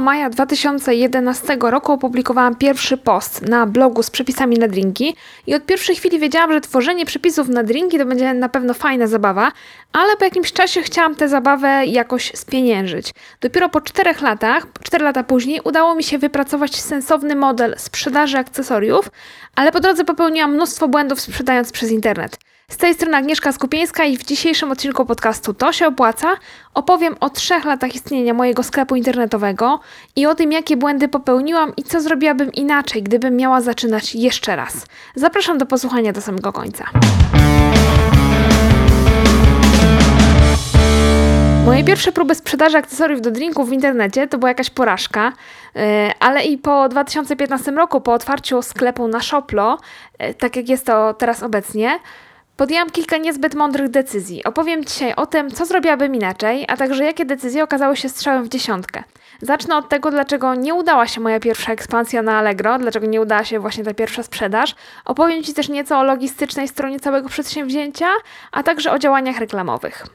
maja 2011 roku opublikowałam pierwszy post na blogu z przepisami na drinki i od pierwszej chwili wiedziałam, że tworzenie przepisów na drinki to będzie na pewno fajna zabawa, ale po jakimś czasie chciałam tę zabawę jakoś spieniężyć. Dopiero po czterech latach, cztery lata później, udało mi się wypracować sensowny model sprzedaży akcesoriów, ale po drodze popełniłam mnóstwo błędów sprzedając przez internet. Z tej strony Agnieszka Skupieńska i w dzisiejszym odcinku podcastu To się opłaca opowiem o trzech latach istnienia mojego sklepu internetowego i o tym, jakie błędy popełniłam i co zrobiłabym inaczej, gdybym miała zaczynać jeszcze raz. Zapraszam do posłuchania do samego końca. Moje pierwsze próby sprzedaży akcesoriów do drinków w internecie to była jakaś porażka, e, ale i po 2015 roku, po otwarciu sklepu na Shoplo, e, tak jak jest to teraz obecnie, Podjęłam kilka niezbyt mądrych decyzji. Opowiem dzisiaj o tym, co zrobiłabym inaczej, a także jakie decyzje okazały się strzałem w dziesiątkę. Zacznę od tego, dlaczego nie udała się moja pierwsza ekspansja na Allegro, dlaczego nie udała się właśnie ta pierwsza sprzedaż. Opowiem Ci też nieco o logistycznej stronie całego przedsięwzięcia, a także o działaniach reklamowych.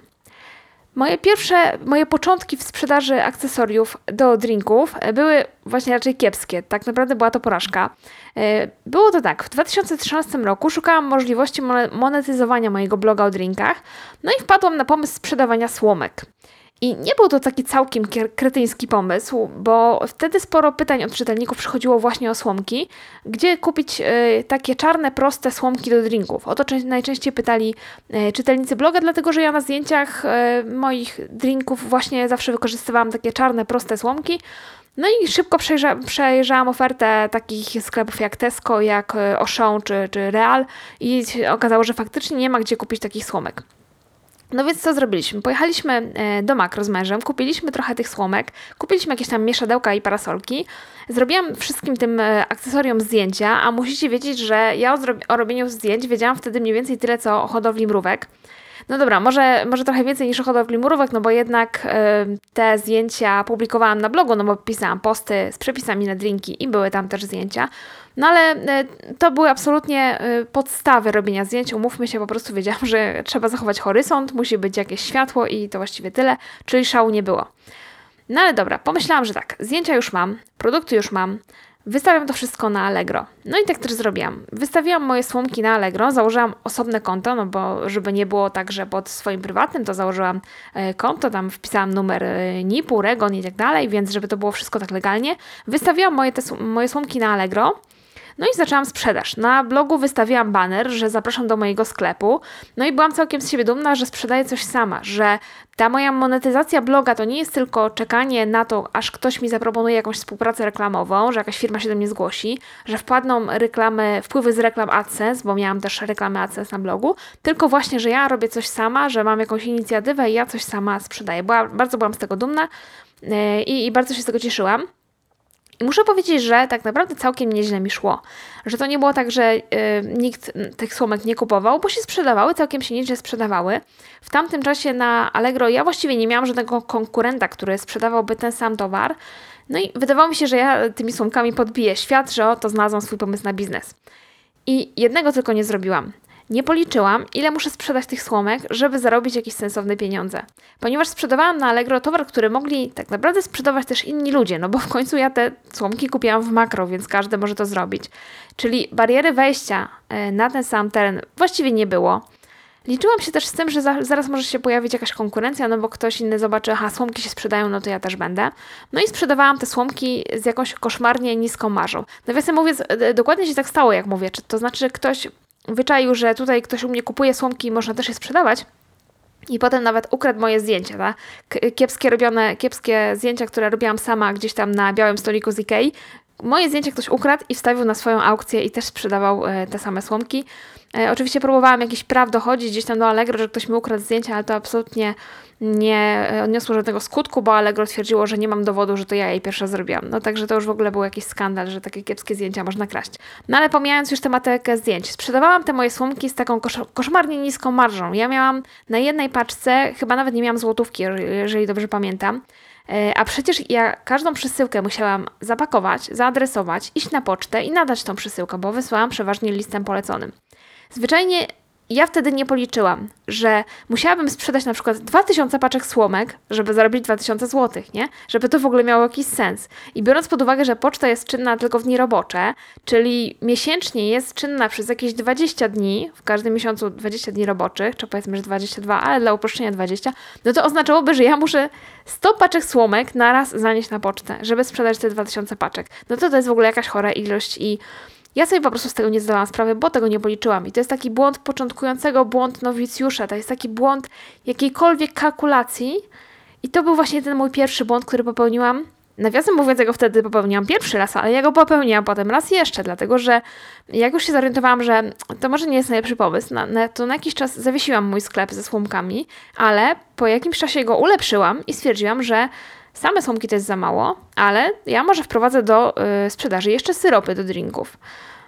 Moje pierwsze, moje początki w sprzedaży akcesoriów do drinków były właśnie raczej kiepskie. Tak naprawdę była to porażka. E, było to tak, w 2013 roku szukałam możliwości monetyzowania mojego bloga o drinkach, no i wpadłam na pomysł sprzedawania słomek. I nie był to taki całkiem kretyński pomysł, bo wtedy sporo pytań od czytelników przychodziło właśnie o słomki. Gdzie kupić y, takie czarne, proste słomki do drinków? O to najczęściej pytali y, czytelnicy bloga, dlatego że ja na zdjęciach y, moich drinków właśnie zawsze wykorzystywałam takie czarne, proste słomki. No i szybko przejrza, przejrzałam ofertę takich sklepów jak Tesco, jak Auchan czy, czy Real i okazało, że faktycznie nie ma gdzie kupić takich słomek. No więc co zrobiliśmy? Pojechaliśmy e, do Makro z mężem, kupiliśmy trochę tych słomek, kupiliśmy jakieś tam mieszadełka i parasolki. Zrobiłam wszystkim tym e, akcesoriom zdjęcia, a musicie wiedzieć, że ja o, o robieniu zdjęć wiedziałam wtedy mniej więcej tyle, co o hodowli mrówek. No dobra, może, może trochę więcej niż o hodowli mrówek, no bo jednak y, te zdjęcia publikowałam na blogu, no bo pisałam posty z przepisami na drinki i były tam też zdjęcia. No ale y, to były absolutnie y, podstawy robienia zdjęć. Umówmy się, po prostu wiedziałam, że trzeba zachować horyzont, musi być jakieś światło i to właściwie tyle, czyli szału nie było. No ale dobra, pomyślałam, że tak, zdjęcia już mam, produkty już mam, Wystawiam to wszystko na Allegro. No i tak też zrobiłam. Wystawiłam moje słomki na Allegro, założyłam osobne konto, no bo żeby nie było tak, że pod swoim prywatnym, to założyłam e, konto, tam wpisałam numer e, NIP-u, REGON i tak dalej, więc żeby to było wszystko tak legalnie. Wystawiłam moje, te, moje słomki na Allegro. No i zaczęłam sprzedaż. Na blogu wystawiłam banner, że zapraszam do mojego sklepu. No i byłam całkiem z siebie dumna, że sprzedaję coś sama, że ta moja monetyzacja bloga to nie jest tylko czekanie na to, aż ktoś mi zaproponuje jakąś współpracę reklamową, że jakaś firma się do mnie zgłosi, że wpadną reklamy, wpływy z reklam AdSense, bo miałam też reklamy AdSense na blogu, tylko właśnie, że ja robię coś sama, że mam jakąś inicjatywę i ja coś sama sprzedaję. Była, bardzo byłam z tego dumna yy, i, i bardzo się z tego cieszyłam. I muszę powiedzieć, że tak naprawdę całkiem nieźle mi szło. Że to nie było tak, że y, nikt tych słomek nie kupował, bo się sprzedawały, całkiem się nieźle sprzedawały. W tamtym czasie na Allegro ja właściwie nie miałam żadnego konkurenta, który sprzedawałby ten sam towar. No i wydawało mi się, że ja tymi słomkami podbiję świat, że oto znalazłam swój pomysł na biznes. I jednego tylko nie zrobiłam. Nie policzyłam, ile muszę sprzedać tych słomek, żeby zarobić jakieś sensowne pieniądze. Ponieważ sprzedawałam na Allegro towar, który mogli tak naprawdę sprzedawać też inni ludzie, no bo w końcu ja te słomki kupiłam w makro, więc każdy może to zrobić. Czyli bariery wejścia e, na ten sam teren właściwie nie było. Liczyłam się też z tym, że za, zaraz może się pojawić jakaś konkurencja, no bo ktoś inny zobaczy, aha, słomki się sprzedają, no to ja też będę. No i sprzedawałam te słomki z jakąś koszmarnie niską marżą. Nawiasem mówiąc, dokładnie się tak stało, jak mówię. To znaczy, że ktoś wyczaił, że tutaj ktoś u mnie kupuje słomki i można też je sprzedawać. I potem nawet ukradł moje zdjęcia, tak? kiepskie robione, kiepskie zdjęcia, które robiłam sama gdzieś tam na białym stoliku z Ikei. Moje zdjęcie ktoś ukradł i wstawił na swoją aukcję i też sprzedawał e, te same słomki. E, oczywiście próbowałam jakiś praw dochodzić gdzieś tam do Allegro, że ktoś mi ukradł zdjęcia, ale to absolutnie nie odniosło żadnego skutku, bo Allegro stwierdziło, że nie mam dowodu, że to ja jej pierwsza zrobiłam. No także to już w ogóle był jakiś skandal, że takie kiepskie zdjęcia można kraść. No ale pomijając już tematykę zdjęć, sprzedawałam te moje słomki z taką kosz koszmarnie niską marżą. Ja miałam na jednej paczce, chyba nawet nie miałam złotówki, jeżeli dobrze pamiętam. E, a przecież ja każdą przesyłkę musiałam zapakować, zaadresować, iść na pocztę i nadać tą przesyłkę, bo wysłałam przeważnie listem poleconym. Zwyczajnie ja wtedy nie policzyłam, że musiałabym sprzedać na przykład 2000 paczek słomek, żeby zarobić 2000 zł, nie? Żeby to w ogóle miało jakiś sens. I biorąc pod uwagę, że poczta jest czynna tylko w dni robocze, czyli miesięcznie jest czynna przez jakieś 20 dni, w każdym miesiącu 20 dni roboczych, czy powiedzmy, że 22, ale dla uproszczenia 20, no to oznaczałoby, że ja muszę 100 paczek słomek naraz zanieść na pocztę, żeby sprzedać te 2000 paczek. No to to jest w ogóle jakaś chora ilość i ja sobie po prostu z tego nie zdawałam sprawy, bo tego nie policzyłam. I to jest taki błąd początkującego, błąd nowicjusza. To jest taki błąd jakiejkolwiek kalkulacji. I to był właśnie ten mój pierwszy błąd, który popełniłam. Nawiasem mówiąc, ja go wtedy popełniłam pierwszy raz, ale ja go popełniłam potem raz jeszcze, dlatego że jak już się zorientowałam, że to może nie jest najlepszy pomysł, na, na, to na jakiś czas zawiesiłam mój sklep ze słomkami, ale po jakimś czasie go ulepszyłam i stwierdziłam, że Same słomki to jest za mało, ale ja może wprowadzę do y, sprzedaży jeszcze syropy do drinków.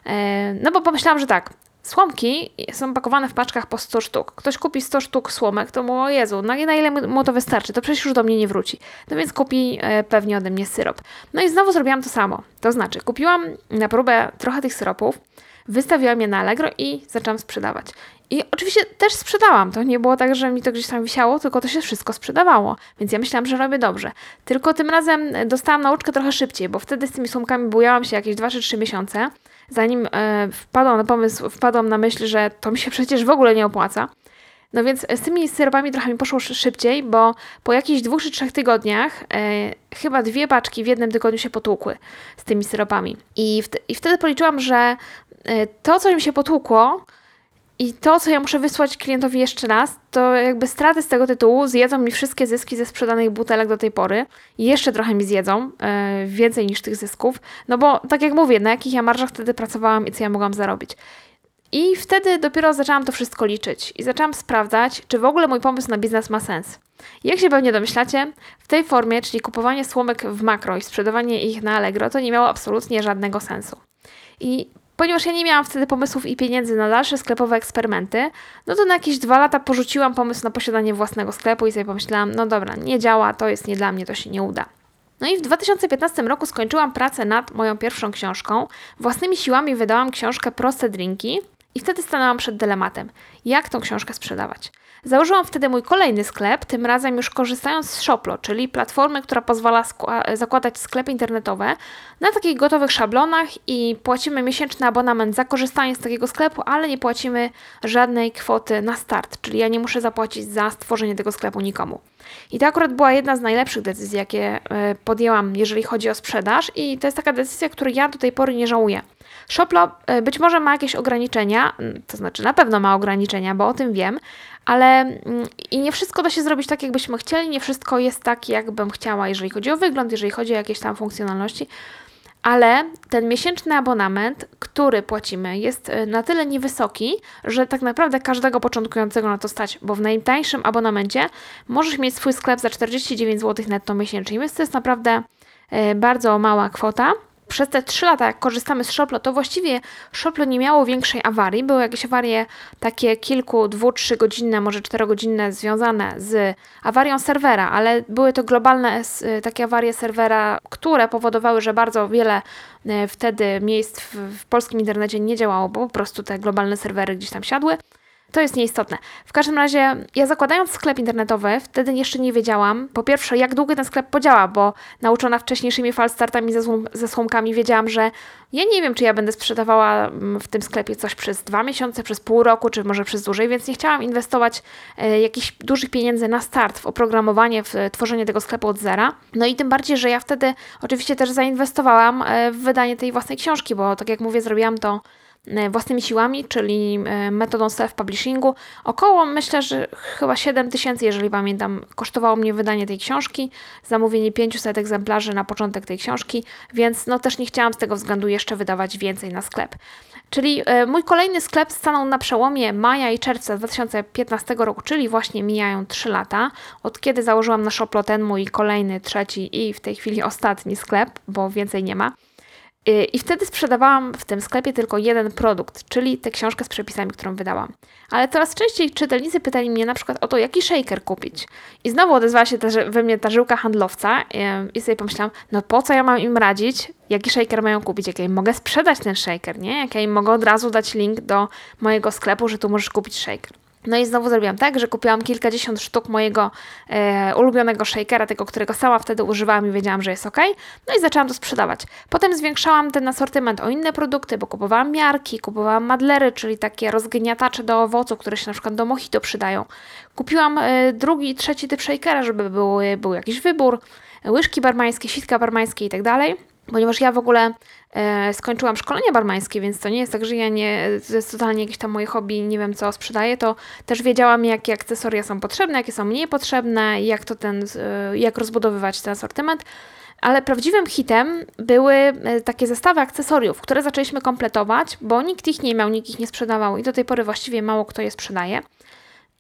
E, no bo pomyślałam, że tak, Słomki są pakowane w paczkach po 100 sztuk. Ktoś kupi 100 sztuk słomek, to mu, o Jezu, na, na ile mu to wystarczy? To przecież już do mnie nie wróci. No więc kupi e, pewnie ode mnie syrop. No i znowu zrobiłam to samo. To znaczy, kupiłam na próbę trochę tych syropów, wystawiłam je na Allegro i zaczęłam sprzedawać. I oczywiście też sprzedałam. To nie było tak, że mi to gdzieś tam wisiało, tylko to się wszystko sprzedawało. Więc ja myślałam, że robię dobrze. Tylko tym razem dostałam nauczkę trochę szybciej, bo wtedy z tymi słomkami bujałam się jakieś 2 czy 3 miesiące, zanim e, wpadłam na pomysł, wpadłam na myśl, że to mi się przecież w ogóle nie opłaca. No więc z tymi syropami trochę mi poszło szybciej, bo po jakichś dwóch czy trzech tygodniach e, chyba dwie paczki w jednym tygodniu się potłukły z tymi syropami. I, I wtedy policzyłam, że e, to, co mi się potłukło, i to, co ja muszę wysłać klientowi jeszcze raz, to jakby straty z tego tytułu zjedzą mi wszystkie zyski ze sprzedanych butelek do tej pory. Jeszcze trochę mi zjedzą, yy, więcej niż tych zysków. No bo tak jak mówię, na jakich ja marżach wtedy pracowałam i co ja mogłam zarobić. I wtedy dopiero zaczęłam to wszystko liczyć i zaczęłam sprawdzać, czy w ogóle mój pomysł na biznes ma sens. Jak się pewnie domyślacie, w tej formie, czyli kupowanie słomek w makro i sprzedawanie ich na Allegro, to nie miało absolutnie żadnego sensu. I Ponieważ ja nie miałam wtedy pomysłów i pieniędzy na dalsze sklepowe eksperymenty, no to na jakieś dwa lata porzuciłam pomysł na posiadanie własnego sklepu i sobie pomyślałam, no dobra, nie działa, to jest nie dla mnie, to się nie uda. No i w 2015 roku skończyłam pracę nad moją pierwszą książką. Własnymi siłami wydałam książkę Proste Drinki i wtedy stanęłam przed dylematem, jak tą książkę sprzedawać. Założyłam wtedy mój kolejny sklep, tym razem już korzystając z Shoplo, czyli platformy, która pozwala zakładać sklepy internetowe na takich gotowych szablonach i płacimy miesięczny abonament za korzystanie z takiego sklepu, ale nie płacimy żadnej kwoty na start, czyli ja nie muszę zapłacić za stworzenie tego sklepu nikomu. I to akurat była jedna z najlepszych decyzji, jakie e, podjęłam, jeżeli chodzi o sprzedaż, i to jest taka decyzja, której ja do tej pory nie żałuję. Shoplo e, być może ma jakieś ograniczenia, to znaczy na pewno ma ograniczenia, bo o tym wiem, ale mm, i nie wszystko da się zrobić tak, jakbyśmy chcieli, nie wszystko jest tak, jakbym chciała, jeżeli chodzi o wygląd, jeżeli chodzi o jakieś tam funkcjonalności. Ale ten miesięczny abonament, który płacimy, jest y, na tyle niewysoki, że tak naprawdę każdego początkującego na to stać, bo w najtańszym abonamencie możesz mieć swój sklep za 49 zł netto miesięcznie, więc to jest naprawdę y, bardzo mała kwota przez te 3 lata, jak korzystamy z Shoplo, to właściwie Shoplo nie miało większej awarii. Były jakieś awarie takie kilku, dwu, trzy godzinne, może czterogodzinne związane z awarią serwera, ale były to globalne takie awarie serwera, które powodowały, że bardzo wiele e, wtedy miejsc w, w polskim internecie nie działało, bo po prostu te globalne serwery gdzieś tam siadły. To jest nieistotne. W każdym razie, ja zakładając sklep internetowy, wtedy jeszcze nie wiedziałam, po pierwsze, jak długo ten sklep podziała, bo nauczona wcześniejszymi falstartami ze, ze słomkami wiedziałam, że ja nie wiem, czy ja będę sprzedawała mm, w tym sklepie coś przez dwa miesiące, przez pół roku, czy może przez dłużej, więc nie chciałam inwestować e, jakichś dużych pieniędzy na start w oprogramowanie, w tworzenie tego sklepu od zera. No i tym bardziej, że ja wtedy oczywiście też zainwestowałam e, w wydanie tej własnej książki, bo tak jak mówię, zrobiłam to E, własnymi siłami, czyli e, metodą self-publishingu. Około, myślę, że chyba 7 tysięcy, jeżeli pamiętam, kosztowało mnie wydanie tej książki, zamówienie 500 egzemplarzy na początek tej książki, więc no też nie chciałam z tego względu jeszcze wydawać więcej na sklep. Czyli e, mój kolejny sklep stanął na przełomie maja i czerwca 2015 roku, czyli właśnie mijają 3 lata, od kiedy założyłam na Shoplo ten mój kolejny, trzeci i w tej chwili ostatni sklep, bo więcej nie ma. Y, I wtedy sprzedawałam w tym sklepie tylko jeden produkt, czyli tę książkę z przepisami, którą wydałam. Ale coraz częściej czytelnicy pytali mnie na przykład o to, jaki shaker kupić. I znowu odezwała się ta, we mnie ta żyłka handlowca i sobie pomyślałam, no po co ja mam im radzić, jaki shaker mają kupić, jak ja im mogę sprzedać ten shaker, nie? Jak ja im mogę od razu dać link do mojego sklepu, że tu możesz kupić shaker. No i znowu zrobiłam tak, że kupiłam kilkadziesiąt sztuk mojego e, ulubionego shakera, tego, którego sama wtedy używałam i wiedziałam, że jest ok. No i zaczęłam to sprzedawać. Potem zwiększałam ten asortyment o inne produkty, bo kupowałam miarki, kupowałam madlery, czyli takie rozgniatacze do owoców, które się na przykład do mojito przydają. Kupiłam e, drugi, trzeci typ shakera, żeby był, był jakiś wybór, łyżki barmańskie, sitka barmańskie i tak dalej ponieważ ja w ogóle e, skończyłam szkolenie barmańskie, więc to nie jest tak, że ja nie, to jest totalnie jakieś tam moje hobby, nie wiem co sprzedaję, to też wiedziałam, jakie akcesoria są potrzebne, jakie są mniej potrzebne, jak to ten, e, jak rozbudowywać ten asortyment. Ale prawdziwym hitem były e, takie zestawy akcesoriów, które zaczęliśmy kompletować, bo nikt ich nie miał, nikt ich nie sprzedawał i do tej pory właściwie mało kto je sprzedaje.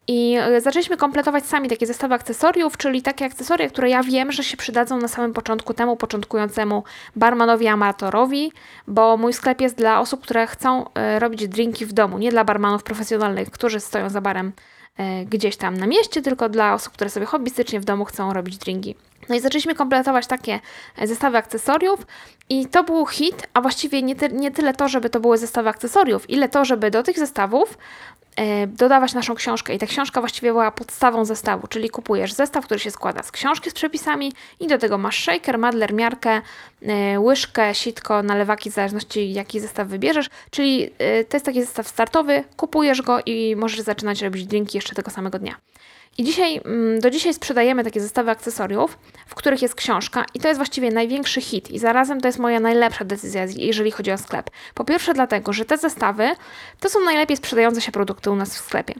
I e, zaczęliśmy kompletować sami takie zestawy akcesoriów, czyli takie akcesoria, które ja wiem, że się przydadzą na samym początku temu początkującemu barmanowi amatorowi, bo mój sklep jest dla osób, które chcą e, robić drinki w domu, nie dla barmanów profesjonalnych, którzy stoją za barem e, gdzieś tam na mieście, tylko dla osób, które sobie hobbystycznie w domu chcą robić drinki. No i zaczęliśmy kompletować takie zestawy akcesoriów i to był hit, a właściwie nie, ty, nie tyle to, żeby to były zestawy akcesoriów, ile to, żeby do tych zestawów E, dodawać naszą książkę. I ta książka właściwie była podstawą zestawu, czyli kupujesz zestaw, który się składa z książki z przepisami i do tego masz shaker, madler, miarkę, e, łyżkę, sitko, nalewaki, w zależności jaki zestaw wybierzesz. Czyli e, to jest taki zestaw startowy, kupujesz go i możesz zaczynać robić drinki jeszcze tego samego dnia. I dzisiaj, mm, do dzisiaj sprzedajemy takie zestawy akcesoriów, w których jest książka i to jest właściwie największy hit i zarazem to jest moja najlepsza decyzja, jeżeli chodzi o sklep. Po pierwsze dlatego, że te zestawy to są najlepiej sprzedające się produkty u nas w sklepie.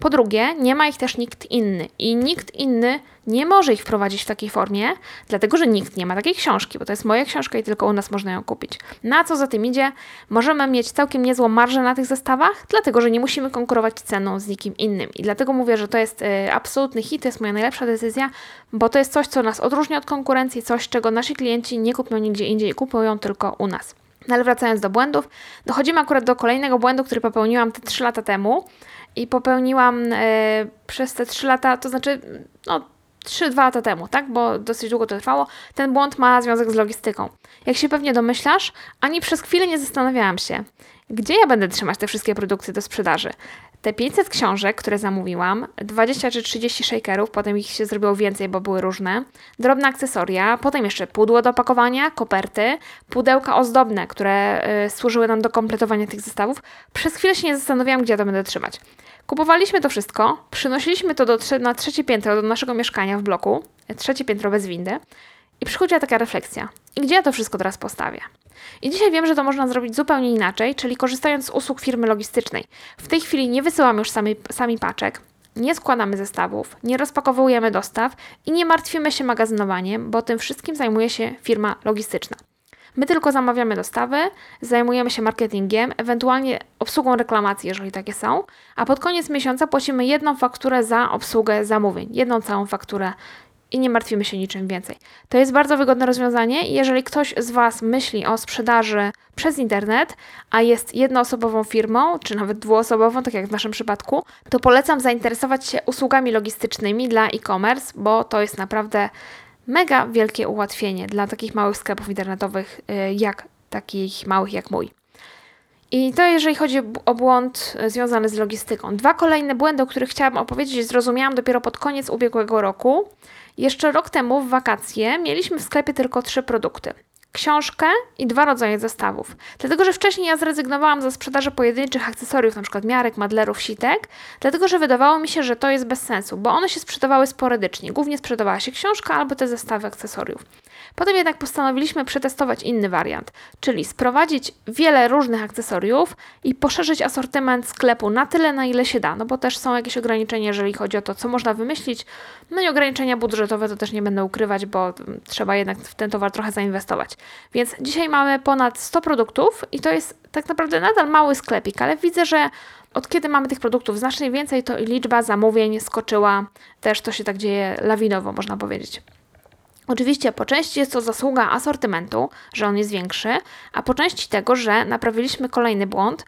Po drugie, nie ma ich też nikt inny i nikt inny nie może ich wprowadzić w takiej formie, dlatego że nikt nie ma takiej książki, bo to jest moja książka i tylko u nas można ją kupić. Na co za tym idzie? Możemy mieć całkiem niezłą marżę na tych zestawach, dlatego że nie musimy konkurować ceną z nikim innym. I dlatego mówię, że to jest y, absolutny hit, to jest moja najlepsza decyzja, bo to jest coś, co nas odróżnia od konkurencji, coś, czego nasi klienci nie kupią nigdzie indziej, kupują tylko u nas. No ale wracając do błędów, dochodzimy akurat do kolejnego błędu, który popełniłam te 3 lata temu i popełniłam e, przez te 3 lata, to znaczy, no 3-2 lata temu, tak? Bo dosyć długo to trwało. Ten błąd ma związek z logistyką. Jak się pewnie domyślasz, ani przez chwilę nie zastanawiałam się, gdzie ja będę trzymać te wszystkie produkty do sprzedaży. Te 500 książek, które zamówiłam, 20 czy 30 shakerów, potem ich się zrobiło więcej, bo były różne, drobne akcesoria, potem jeszcze pudło do pakowania, koperty, pudełka ozdobne, które y, służyły nam do kompletowania tych zestawów. Przez chwilę się nie zastanawiałam, gdzie to będę trzymać. Kupowaliśmy to wszystko, przynosiliśmy to do, na trzecie piętro do naszego mieszkania w bloku, trzecie piętro bez windy i przychodziła taka refleksja. I gdzie ja to wszystko teraz postawię? I dzisiaj wiem, że to można zrobić zupełnie inaczej, czyli korzystając z usług firmy logistycznej. W tej chwili nie wysyłamy już sami, sami paczek, nie składamy zestawów, nie rozpakowujemy dostaw i nie martwimy się magazynowaniem, bo tym wszystkim zajmuje się firma logistyczna. My tylko zamawiamy dostawy, zajmujemy się marketingiem, ewentualnie obsługą reklamacji, jeżeli takie są, a pod koniec miesiąca płacimy jedną fakturę za obsługę zamówień, jedną całą fakturę i nie martwimy się niczym więcej. To jest bardzo wygodne rozwiązanie. Jeżeli ktoś z Was myśli o sprzedaży przez internet, a jest jednoosobową firmą, czy nawet dwuosobową, tak jak w naszym przypadku, to polecam zainteresować się usługami logistycznymi dla e-commerce, bo to jest naprawdę mega wielkie ułatwienie dla takich małych sklepów internetowych, y, jak takich małych jak mój. I to jeżeli chodzi o błąd y, związany z logistyką. Dwa kolejne błędy, o których chciałabym opowiedzieć, zrozumiałam dopiero pod koniec ubiegłego roku. Jeszcze rok temu w wakacje mieliśmy w sklepie tylko trzy produkty książkę i dwa rodzaje zestawów. Dlatego, że wcześniej ja zrezygnowałam ze sprzedaży pojedynczych akcesoriów, np. miarek, madlerów, sitek, dlatego, że wydawało mi się, że to jest bez sensu, bo one się sprzedawały sporadycznie. Głównie sprzedawała się książka albo te zestawy akcesoriów. Potem jednak postanowiliśmy przetestować inny wariant, czyli sprowadzić wiele różnych akcesoriów i poszerzyć asortyment sklepu na tyle, na ile się da, no bo też są jakieś ograniczenia, jeżeli chodzi o to, co można wymyślić, no i ograniczenia budżetowe to też nie będę ukrywać, bo trzeba jednak w ten towar trochę zainwestować. Więc dzisiaj mamy ponad 100 produktów i to jest tak naprawdę nadal mały sklepik, ale widzę, że od kiedy mamy tych produktów znacznie więcej, to i liczba zamówień skoczyła, też to się tak dzieje lawinowo, można powiedzieć. Oczywiście po części jest to zasługa asortymentu, że on jest większy, a po części tego, że naprawiliśmy kolejny błąd.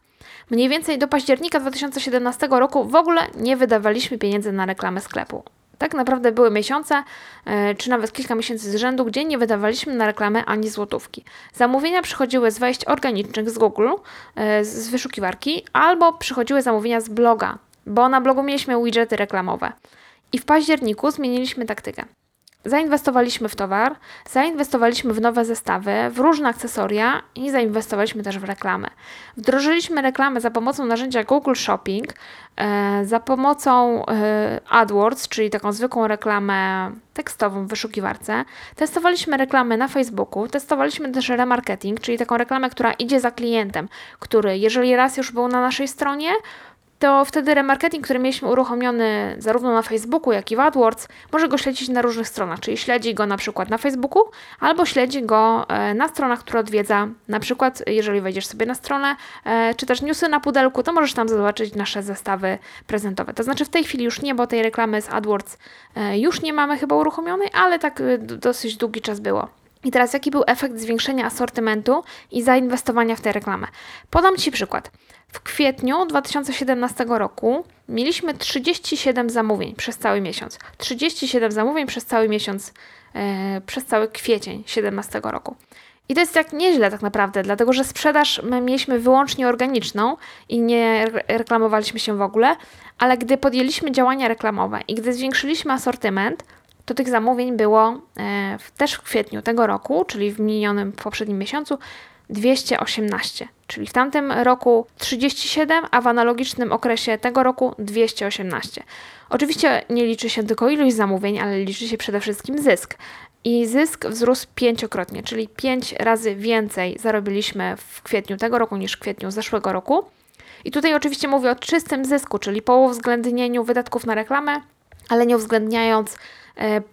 Mniej więcej do października 2017 roku w ogóle nie wydawaliśmy pieniędzy na reklamę sklepu. Tak naprawdę były miesiące, e, czy nawet kilka miesięcy z rzędu, gdzie nie wydawaliśmy na reklamę ani złotówki. Zamówienia przychodziły z wejść organicznych z Google, e, z wyszukiwarki, albo przychodziły zamówienia z bloga, bo na blogu mieliśmy widgety reklamowe. I w październiku zmieniliśmy taktykę. Zainwestowaliśmy w towar, zainwestowaliśmy w nowe zestawy, w różne akcesoria i zainwestowaliśmy też w reklamę. Wdrożyliśmy reklamę za pomocą narzędzia Google Shopping, e, za pomocą e, AdWords, czyli taką zwykłą reklamę tekstową w wyszukiwarce. Testowaliśmy reklamę na Facebooku, testowaliśmy też remarketing, czyli taką reklamę, która idzie za klientem, który jeżeli raz już był na naszej stronie, to wtedy remarketing, który mieliśmy uruchomiony zarówno na Facebooku, jak i w AdWords, może go śledzić na różnych stronach, czyli śledzi go na przykład na Facebooku, albo śledzi go e, na stronach, które odwiedza. Na przykład, jeżeli wejdziesz sobie na stronę, e, czy też newsy na pudelku, to możesz tam zobaczyć nasze zestawy prezentowe. To znaczy w tej chwili już nie, bo tej reklamy z AdWords e, już nie mamy chyba uruchomionej, ale tak dosyć długi czas było. I teraz jaki był efekt zwiększenia asortymentu i zainwestowania w tę reklamę? Podam Ci przykład. W kwietniu 2017 roku mieliśmy 37 zamówień przez cały miesiąc. 37 zamówień przez cały miesiąc, e, przez cały kwiecień 2017 roku. I to jest tak nieźle tak naprawdę, dlatego że sprzedaż my mieliśmy wyłącznie organiczną i nie reklamowaliśmy się w ogóle, ale gdy podjęliśmy działania reklamowe i gdy zwiększyliśmy asortyment, to tych zamówień było e, też w kwietniu tego roku, czyli w minionym, w poprzednim miesiącu, 218, czyli w tamtym roku 37, a w analogicznym okresie tego roku 218. Oczywiście nie liczy się tylko ilość zamówień, ale liczy się przede wszystkim zysk. I zysk wzrósł pięciokrotnie, czyli pięć razy więcej zarobiliśmy w kwietniu tego roku niż w kwietniu zeszłego roku. I tutaj oczywiście mówię o czystym zysku, czyli po uwzględnieniu wydatków na reklamę, ale nie uwzględniając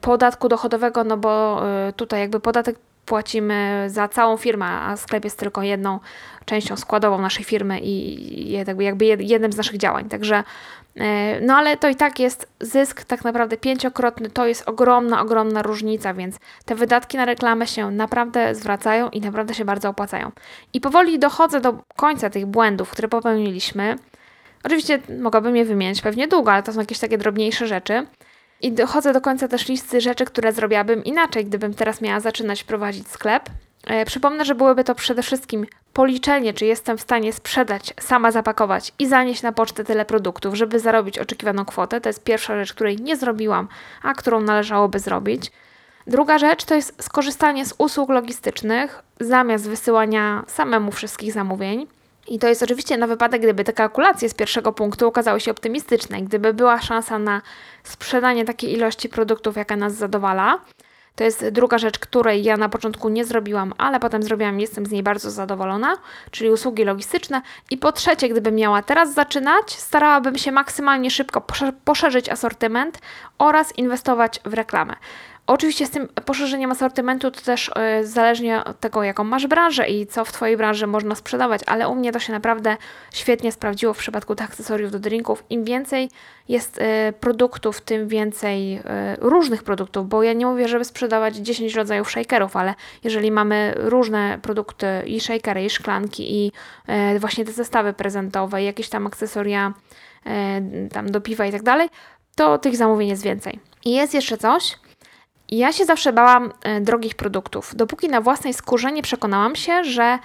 podatku dochodowego, no bo e, tutaj jakby podatek płacimy za całą firmę, a sklep jest tylko jedną częścią składową naszej firmy i jakby jednym z naszych działań. Także, e, no ale to i tak jest zysk tak naprawdę pięciokrotny, to jest ogromna, ogromna różnica, więc te wydatki na reklamę się naprawdę zwracają i naprawdę się bardzo opłacają. I powoli dochodzę do końca tych błędów, które popełniliśmy. Oczywiście mogłabym je wymienić pewnie długo, ale to są jakieś takie drobniejsze rzeczy. I dochodzę do końca też listy rzeczy, które zrobiłabym inaczej, gdybym teraz miała zaczynać prowadzić sklep. E, przypomnę, że byłyby to przede wszystkim policzenie, czy jestem w stanie sprzedać, sama zapakować i zanieść na pocztę tyle produktów, żeby zarobić oczekiwaną kwotę. To jest pierwsza rzecz, której nie zrobiłam, a którą należałoby zrobić. Druga rzecz to jest skorzystanie z usług logistycznych zamiast wysyłania samemu wszystkich zamówień. I to jest oczywiście na wypadek, gdyby te kalkulacje z pierwszego punktu okazały się optymistyczne, gdyby była szansa na sprzedanie takiej ilości produktów, jaka nas zadowala. To jest druga rzecz, której ja na początku nie zrobiłam, ale potem zrobiłam, jestem z niej bardzo zadowolona, czyli usługi logistyczne. I po trzecie, gdybym miała teraz zaczynać, starałabym się maksymalnie szybko poszerzyć asortyment oraz inwestować w reklamę. Oczywiście z tym poszerzeniem asortymentu to też yy, zależnie od tego, jaką masz branżę i co w Twojej branży można sprzedawać, ale u mnie to się naprawdę świetnie sprawdziło w przypadku tych akcesoriów do drinków. Im więcej jest yy, produktów, tym więcej yy, różnych produktów, bo ja nie mówię, żeby sprzedawać 10 rodzajów shakerów, ale jeżeli mamy różne produkty i shakery, i szklanki, i właśnie te zestawy prezentowe, jakieś tam akcesoria tam do piwa i tak dalej, to tych zamówień jest więcej. I jest jeszcze coś, ja się zawsze bałam e, drogich produktów, dopóki na własnej skórze nie przekonałam się, że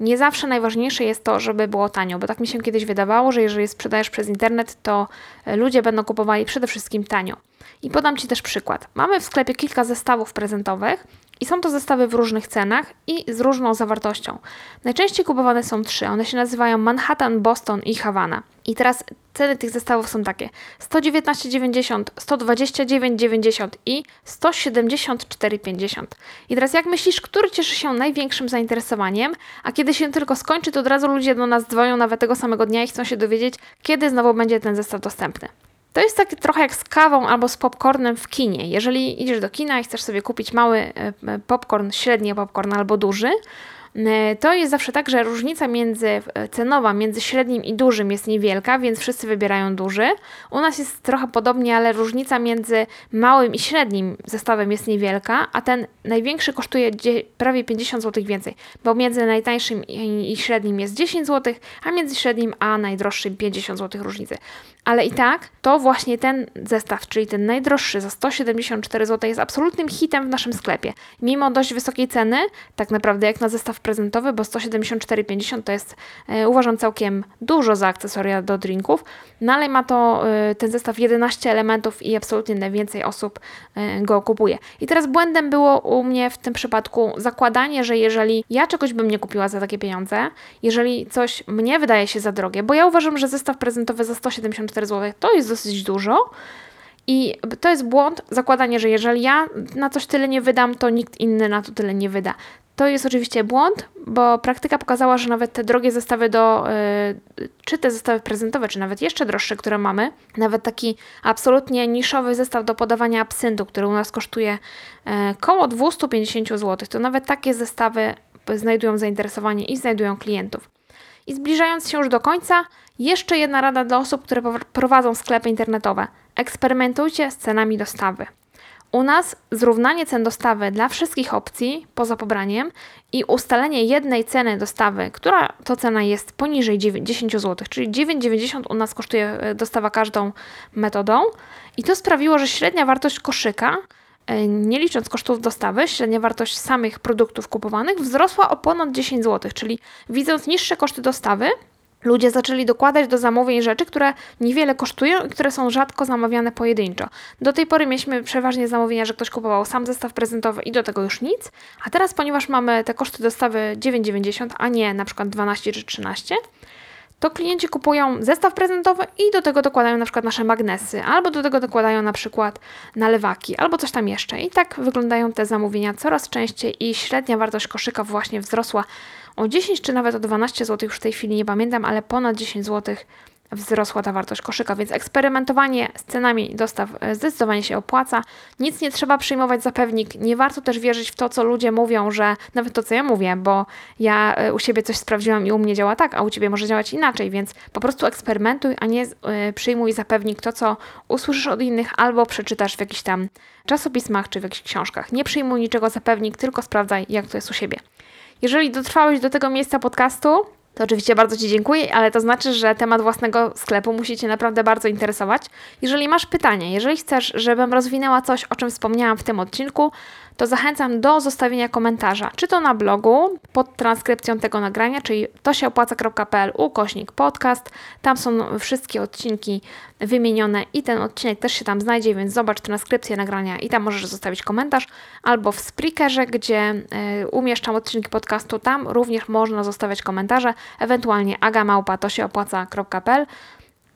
nie zawsze najważniejsze jest to, żeby było tanio, bo tak mi się kiedyś wydawało, że jeżeli sprzedajesz przez internet, to e, ludzie będą kupowali przede wszystkim tanio. I podam Ci też przykład. Mamy w sklepie kilka zestawów prezentowych i są to zestawy w różnych cenach i z różną zawartością. Najczęściej kupowane są trzy. One się nazywają Manhattan, Boston i Havana. I teraz ceny tych zestawów są takie: 119,90, 129,90 i 174,50. I teraz jak myślisz, który cieszy się największym zainteresowaniem, a kiedy się tylko skończy, to od razu ludzie do nas dzwonią nawet tego samego dnia i chcą się dowiedzieć, kiedy znowu będzie ten zestaw dostępny. To jest tak trochę jak z kawą albo z popcornem w kinie. Jeżeli idziesz do kina i chcesz sobie kupić mały e, e, popcorn, średni popcorn albo duży, to jest zawsze tak, że różnica między e, cenowa między średnim i dużym jest niewielka, więc wszyscy wybierają duży. U nas jest trochę podobnie, ale różnica między małym i średnim zestawem jest niewielka, a ten największy kosztuje prawie 50 zł więcej, bo między najtańszym i średnim jest 10 zł, a między średnim a najdroższym 50 zł różnicy. Ale i tak to właśnie ten zestaw, czyli ten najdroższy za 174 zł jest absolutnym hitem w naszym sklepie. Mimo dość wysokiej ceny, tak naprawdę jak na zestaw prezentowy, bo 174,50 to jest e, uważam całkiem dużo za akcesoria do drinków, no ale ma to e, ten zestaw 11 elementów i absolutnie najwięcej osób e, go kupuje. I teraz błędem było u mnie w tym przypadku zakładanie, że jeżeli ja czegoś bym nie kupiła za takie pieniądze, jeżeli coś mnie wydaje się za drogie, bo ja uważam, że zestaw prezentowy za 174 zł to jest dosyć dużo, i to jest błąd, zakładanie, że jeżeli ja na coś tyle nie wydam, to nikt inny na to tyle nie wyda. To jest oczywiście błąd, bo praktyka pokazała, że nawet te drogie zestawy do, yy, czy te zestawy prezentowe, czy nawet jeszcze droższe, które mamy, nawet taki absolutnie niszowy zestaw do podawania absyntu, który u nas kosztuje około 250 zł, to nawet takie zestawy znajdują zainteresowanie i znajdują klientów. I zbliżając się już do końca, jeszcze jedna rada dla osób, które prowadzą sklepy internetowe. Eksperymentujcie z cenami dostawy. U nas zrównanie cen dostawy dla wszystkich opcji poza pobraniem i ustalenie jednej ceny dostawy, która to cena jest poniżej 10 zł, czyli 9,90 u nas kosztuje e, dostawa każdą metodą. I to sprawiło, że średnia wartość koszyka, e, nie licząc kosztów dostawy, średnia wartość samych produktów kupowanych wzrosła o ponad 10 zł, czyli widząc niższe koszty dostawy, ludzie zaczęli dokładać do zamówień rzeczy, które niewiele kosztują i które są rzadko zamawiane pojedynczo. Do tej pory mieliśmy przeważnie zamówienia, że ktoś kupował sam zestaw prezentowy i do tego już nic, a teraz, ponieważ mamy te koszty dostawy 9,90, a nie na przykład 12 czy 13, to klienci kupują zestaw prezentowy i do tego dokładają na przykład nasze magnesy, albo do tego dokładają na przykład nalewaki, albo coś tam jeszcze. I tak wyglądają te zamówienia coraz częściej i średnia wartość koszyka właśnie wzrosła o 10 czy nawet o 12 zł, już w tej chwili nie pamiętam, ale ponad 10 zł wzrosła ta wartość koszyka, więc eksperymentowanie z cenami dostaw e, zdecydowanie się opłaca. Nic nie trzeba przyjmować za pewnik. Nie warto też wierzyć w to, co ludzie mówią, że nawet to, co ja mówię, bo ja e, u siebie coś sprawdziłam i u mnie działa tak, a u ciebie może działać inaczej, więc po prostu eksperymentuj, a nie e, przyjmuj za pewnik to, co usłyszysz od innych albo przeczytasz w jakichś tam czasopismach czy w jakichś książkach. Nie przyjmuj niczego za pewnik, tylko sprawdzaj, jak to jest u siebie. Jeżeli dotrwałeś do tego miejsca podcastu, to oczywiście bardzo Ci dziękuję, ale to znaczy, że temat własnego sklepu musi Cię naprawdę bardzo interesować. Jeżeli masz pytanie, jeżeli chcesz, żebym rozwinęła coś, o czym wspomniałam w tym odcinku, to zachęcam do zostawienia komentarza, czy to na blogu pod transkrypcją tego nagrania, czyli tosieopłaca.pl ukośnik podcast. Tam są wszystkie odcinki wymienione i ten odcinek też się tam znajdzie, więc zobacz transkrypcję nagrania i tam możesz zostawić komentarz, albo w Spreakerze, gdzie y, umieszczam odcinki podcastu, tam również można zostawiać komentarze, ewentualnie agamałpa.tosieopłaca.pl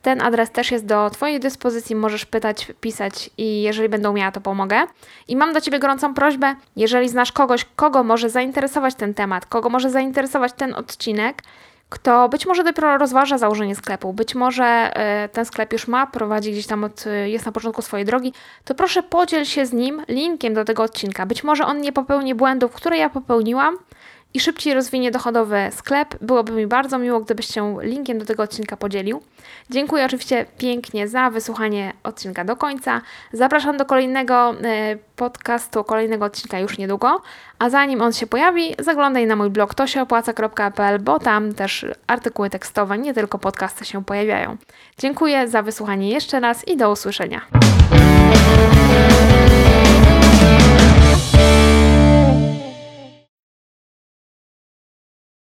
ten adres też jest do Twojej dyspozycji, możesz pytać, pisać i jeżeli będą miała, to pomogę. I mam do Ciebie gorącą prośbę, jeżeli znasz kogoś, kogo może zainteresować ten temat, kogo może zainteresować ten odcinek, kto być może dopiero rozważa założenie sklepu, być może y, ten sklep już ma, prowadzi gdzieś tam, od, y, jest na początku swojej drogi, to proszę podziel się z nim linkiem do tego odcinka. Być może on nie popełni błędów, które ja popełniłam, i szybciej rozwinie dochodowy sklep. Byłoby mi bardzo miło, gdybyś się linkiem do tego odcinka podzielił. Dziękuję oczywiście pięknie za wysłuchanie odcinka do końca. Zapraszam do kolejnego e, podcastu, kolejnego odcinka już niedługo. A zanim on się pojawi, zaglądaj na mój blog tosieopłaca.pl, bo tam też artykuły tekstowe, nie tylko podcasty się pojawiają. Dziękuję za wysłuchanie jeszcze raz i do usłyszenia.